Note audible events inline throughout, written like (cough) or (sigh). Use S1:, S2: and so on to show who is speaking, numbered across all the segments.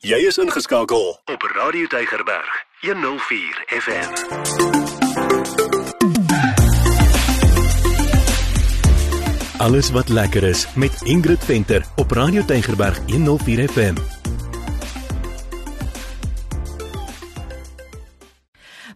S1: Jy is ingeskakel op Radio Tygerberg 104 FM. Alles wat lekker is met Ingrid Venter op Radio Tygerberg 104 FM.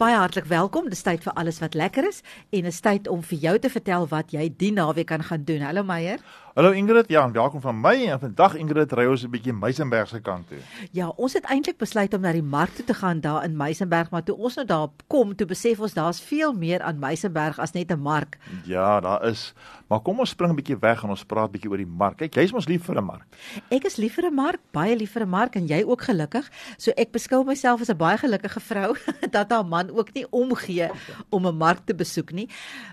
S2: Baie hartlik welkom. Dis tyd vir alles wat lekker is en is tyd om vir jou te vertel wat jy die naweek kan gaan doen. Hallo Meyer.
S3: Hallo Ingrid, ja, en welkom van my. En vandag Ingrid ry ons 'n bietjie Meisenberg se kant toe.
S2: Ja, ons het eintlik besluit om na die mark toe te gaan daar in Meisenberg, maar toe ons nou daar kom, toe besef ons daar's veel meer aan Meisenberg as net 'n mark.
S3: Ja, daar is. Maar kom ons spring 'n bietjie weg en ons praat bietjie oor die mark. Kyk, jy's mos lief vir 'n mark.
S2: Ek is lief vir 'n mark, baie lief vir 'n mark en jy ook gelukkig. So ek beskou myself as 'n baie gelukkige vrou (laughs) dat haar man ook nie omgee om 'n mark te besoek nie.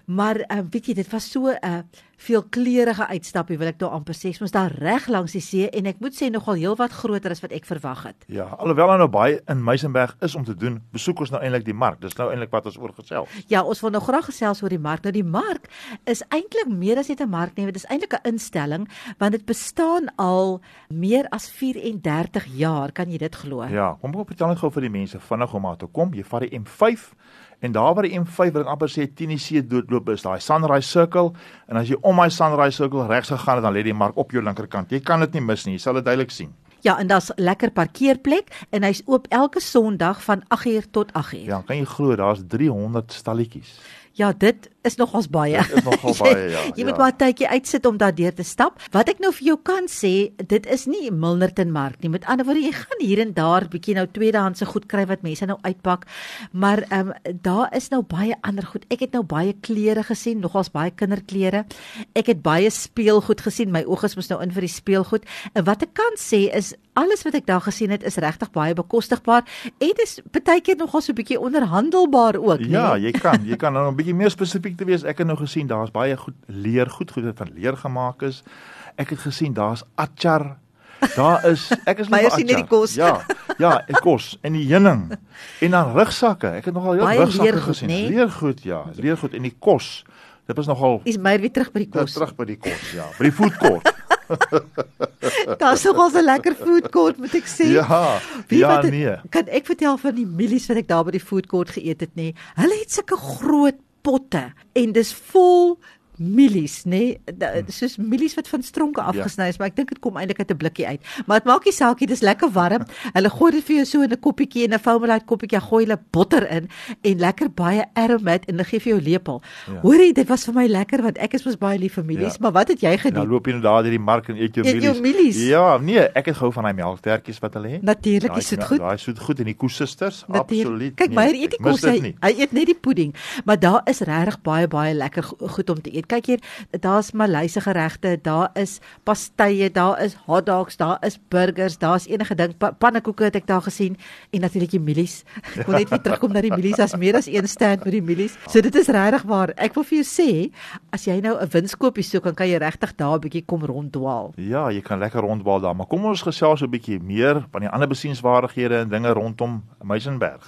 S2: Maar uh, weet jy, dit was so 'n uh, veelkleurige uitstappie wil ek daar amper sê. Ons daar reg langs die see en ek moet sê nogal heelwat groter as wat ek verwag het.
S3: Ja, alhoewel nou baie in Meisenberg is om te doen, besoek ons nou eintlik die mark. Dis nou eintlik wat ons oor gesels.
S2: Ja, ons wil nou graag gesels oor die mark. Nou die mark is eintlik meer as net 'n mark nie, dit is eintlik 'n instelling want dit bestaan al meer as 34 jaar, kan jy dit glo?
S3: Ja, kom op, vertel net gou vir die mense vinnig om maar te kom. Jy vat die M5 En daar waar die M5 wat ek amper sê Tennessee doodloop is, daai Sunrise Circle en as jy om daai Sunrise Circle regs gegaan het dan lê die mark op jou linkerkant. Jy kan dit nie mis nie. Jy sal dit duidelik sien.
S2: Ja, en daar's lekker parkeerplek en hy's oop elke Sondag van 8uur tot 8uur.
S3: Ja, kan jy glo daar's 300 stalletjies.
S2: Ja, dit is nogals baie.
S3: Dit is nogal (laughs) baie, ja.
S2: jy moet
S3: ja.
S2: maar 'n tydjie uitsit om daardeur te stap. Wat ek nou vir jou kan sê, dit is nie Milnerton mark nie. Met ander woorde, jy gaan hier en daar bietjie nou tweedehandse goed kry wat mense nou uitpak. Maar ehm um, daar is nou baie ander goed. Ek het nou baie klere gesien, nogals baie kinderklere. Ek het baie speelgoed gesien. My oë is mos nou in vir die speelgoed. En wat ek kan sê is alles wat ek daar gesien het is regtig baie bekostigbaar en dit is baie keer nogal so 'n bietjie onderhandelbaar ook,
S3: nee. Ja, jy kan, jy kan nou 'n bietjie meer spesifiek te wees. Ek het nou gesien daar's baie goed leer, goed goed wat van leer gemaak is. Ek het gesien daar's achar. Daar is ek is (laughs)
S2: baie sien die kos.
S3: Ja. Ja, ek kos en die heuning en dan rugsakke. Ek het nogal heel rugsakke gesien. Nee? Leer goed, ja. Leer goed en die kos. Dit was nogal
S2: Is meer weer terug by die kos.
S3: Terug by die kos, ja. By die food court. (laughs)
S2: Daar's nogal 'n lekker food court moet ek sê.
S3: Ja. Wie ja, wat, nee.
S2: Kan ek vertel van die mielies wat ek daar by die food court geëet het nê? Hulle het sulke groot potte en dis vol mielies, nê? Nee, soos mielies wat van stronke ja. afgesny is, ja. maar ek dink dit kom eintlik uit 'n blikkie uit. Maar dit maak nie saak nie, dis lekker warm. (laughs) Hulle gooi dit vir jou so in 'n koppietjie en 'n foamelite koppietjie, gooi hulle botter in en lekker baie aromat en hulle gee vir jou lepel. Ja. Hoorie, dit was vir my lekker want ek is mos baie lief vir mielies, ja. maar wat het jy gedoen?
S3: Nou loop jy nou daar deur die mark en eet jou mielies.
S2: Eet jou mielies.
S3: Ja, nee, ek het gehou van daai melktertjies wat hulle het.
S2: Natuurlik, is dit goed.
S3: Daai soet goed en die koesusters, absoluut.
S2: Kyk, nee, eet die kos, hy, hy eet net die pudding, maar daar is regtig baie baie lekker goed om te eet. Kyk hier, daar's Maleise geregte, daar is pastye, daar is hotdogs, daar is burgers, daar's enige ding, pa pannekoeke het ek daar gesien en natuurlik die mielies. Ek wil net weer terugkom na die mielies as meer as een stand met die mielies. So dit is regtig waar. Ek wil vir jou sê, as jy nou 'n winskoopie soek, dan kan jy regtig daar 'n bietjie kom ronddwaal.
S3: Ja, jy kan lekker rondwaal daar, maar kom ons gesels 'n bietjie meer van die ander besienswaardighede en dinge rondom Meisenberg.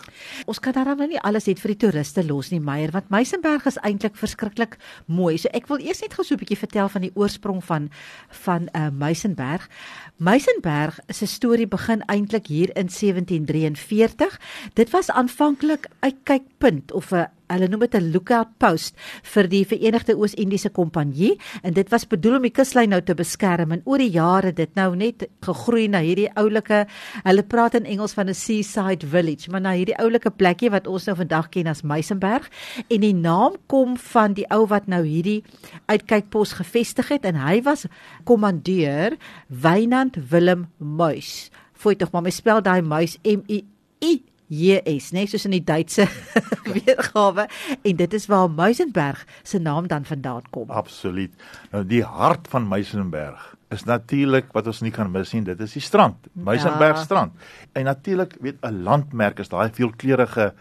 S2: Ons kan daarom nou nie alles net vir die toeriste los nie, Meyer, want Meisenberg is eintlik verskriklik mooi. So ek wil eers net gou so 'n bietjie vertel van die oorsprong van van uh Meisenberg. Meisenberg se storie begin eintlik hier in 1743. Dit was aanvanklik 'n kykpunt of 'n hulle noem dit 'n lookout post vir die Verenigde Oos-Indiese Kompanjie en dit was bedoel om die kuslyn nou te beskerm. En oor die jare dit nou net gegroei na hierdie oulike hulle praat in Engels van 'n seaside village maar na hierdie oulike plekkie wat ons nou vandag ken as Meisenberg. En die naam kom van die ou wat nou hierdie uitkykpos gevestig het. En hy was kommandeur Wynand Willem Muis. Fooi tog maar my spel daai muis M U I JS, net soos in die Duitse (laughs) weergawe en dit is waar Muizenberg se naam dan vandaan kom.
S3: Absoluut. Nou die hart van Muizenberg is natuurlik wat ons nie kan mis nie, dit is die strand, Muizenberg ja. strand. En natuurlik weet 'n landmerk is daai veelkleurige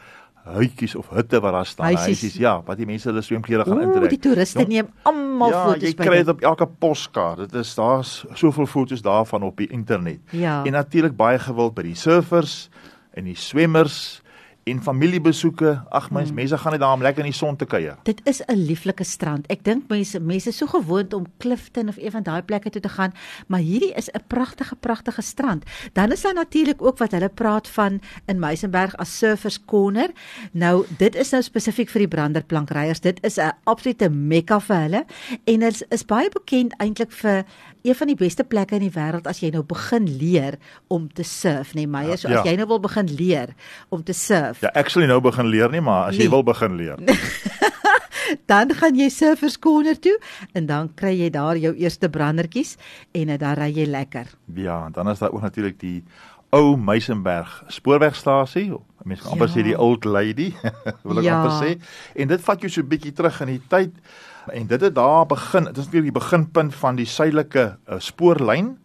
S3: huitjies of hutte wat daar staan, huisies ja, wat die mense hulle swemklere gaan intrek.
S2: O, die toeriste neem almal
S3: ja,
S2: foto's
S3: by. Ja, jy kry dit op elke poskaart. Dit is daar's soveel foto's daarvan op die internet.
S2: Ja.
S3: En natuurlik baie gewild by die surfers en die swemmers en familiebesoeke. Ag mens, mm. mense gaan net daar om lekker in die son te kuier.
S2: Dit is 'n lieflike strand. Ek dink mense mense is so gewoond om Clifton of een van daai plekke toe te gaan, maar hierdie is 'n pragtige pragtige strand. Dan is daar natuurlik ook wat hulle praat van in Meisenberg as Surfers Corner. Nou, dit is nou spesifiek vir die branderplankryers. Dit is 'n absolute mekka vir hulle en dit is, is baie bekend eintlik vir een van die beste plekke in die wêreld as jy nou begin leer om te surf, nee, Meyer, so as ja. jy nou wil begin leer om te surf.
S3: Ja, actually nou begin leer nie, maar as nee. jy wil begin leer. (laughs)
S2: dan gaan jy Surfers Corner toe en dan kry jy daar jou eerste brandertjies en dan ry jy lekker.
S3: Ja, en dan is daar ook natuurlik die ou Meisenberg spoorwegstasie. Mense kan ja. amper sê die old lady, (laughs) wil ek ja. amper sê. En dit vat jou so 'n bietjie terug in die tyd en dit het daar begin. Dit is natuurlik die beginpunt van die suidelike uh, spoorlyn.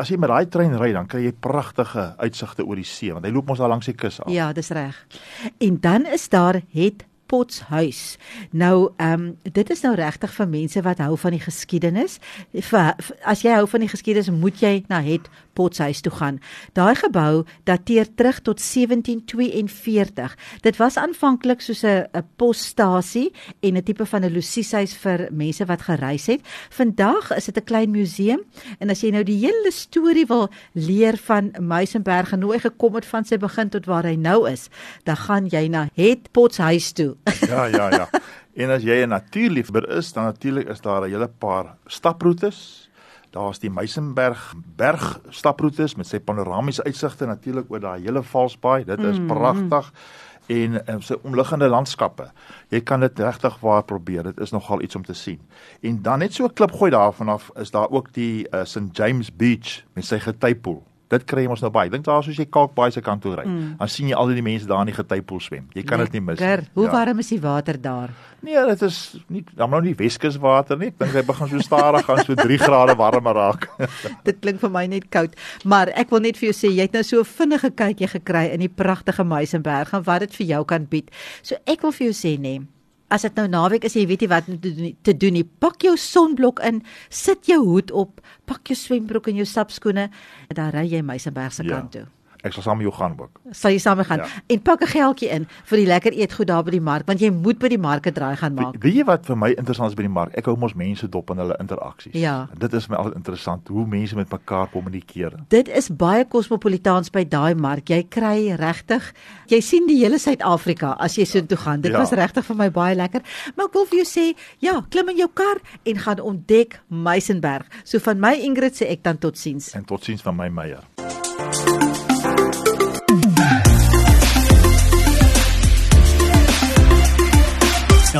S3: As jy met daai trein ry, dan kry jy pragtige uitsigte oor die see want hy loop mos daar langs die kus af.
S2: Ja, dis reg. En dan is daar het Potshuis. Nou, ehm um, dit is nou regtig vir mense wat hou van die geskiedenis. As jy hou van die geskiedenis, moet jy na het Potshuis toe gaan. Daai gebou dateer terug tot 1742. Dit was aanvanklik soos 'n 'n posstasie en 'n tipe van 'n losieshuis vir mense wat gereis het. Vandag is dit 'n klein museum en as jy nou die hele storie wil leer van Meisenberg en hoe hy gekom het van sy begin tot waar hy nou is, dan gaan jy na het Potshuis toe.
S3: Ja, ja, ja. En as jy 'n natuurliefhebber is, dan natuurlik is daar 'n hele paar staproetes Daar's die Meisenberg berg staproetes met sy panoramiese uitsigte natuurlik oor daai hele Valsbaai. Dit is mm. pragtig en, en sy omliggende landskappe. Jy kan dit regtig waar probeer. Dit is nogal iets om te sien. En dan net so 'n klip gooi daarvan af is daar ook die uh, St James Beach met sy getypool. Dit kry ons nou baie. Dink daar soos jy Kalkbaai se kant toe ry, mm. dan sien jy al die mense daar in die getypool swem. Jy kan dit nie mis nie.
S2: Hoe ja. warm is die water daar?
S3: Nee, dit is nie dan nou nie Weskus water nie. Ek dink hy begin so stadig gaan so 3 grade warmer raak. (laughs)
S2: dit klink vir my net koud, maar ek wil net vir jou sê jy het nou so 'n vinnige kykie gekry in die pragtige Meisenberg en wat dit vir jou kan bied. So ek wil vir jou sê nee as dit nou naweek is jy weet jy wat om te doen nie pak jou sonblok in sit jou hoed op pak jou swembroek en jou stapskoene en dan ry jy Meisenberg se ja. kant toe
S3: Ek sal saam met jou gaan ook.
S2: Sal jy saam gaan? Ja. En pak 'n geldjie in vir die lekker eetgoed daar by die mark, want jy moet by die marke draai gaan maak.
S3: Weet jy wat vir my interessant is by die mark? Ek hou mos mense dop in hulle interaksies.
S2: Ja.
S3: Dit is my altyd interessant hoe mense met mekaar kommunikeer.
S2: Dit is baie kosmopolitaans by daai mark. Jy kry regtig, jy sien die hele Suid-Afrika as jy so toe gaan. Dit ja. was regtig vir my baie lekker. Maar ek wil vir jou sê, ja, klim in jou kar en gaan ontdek Meisenberg. So van my Ingrid sê ek dan totsiens.
S3: En totsiens van my Meyer.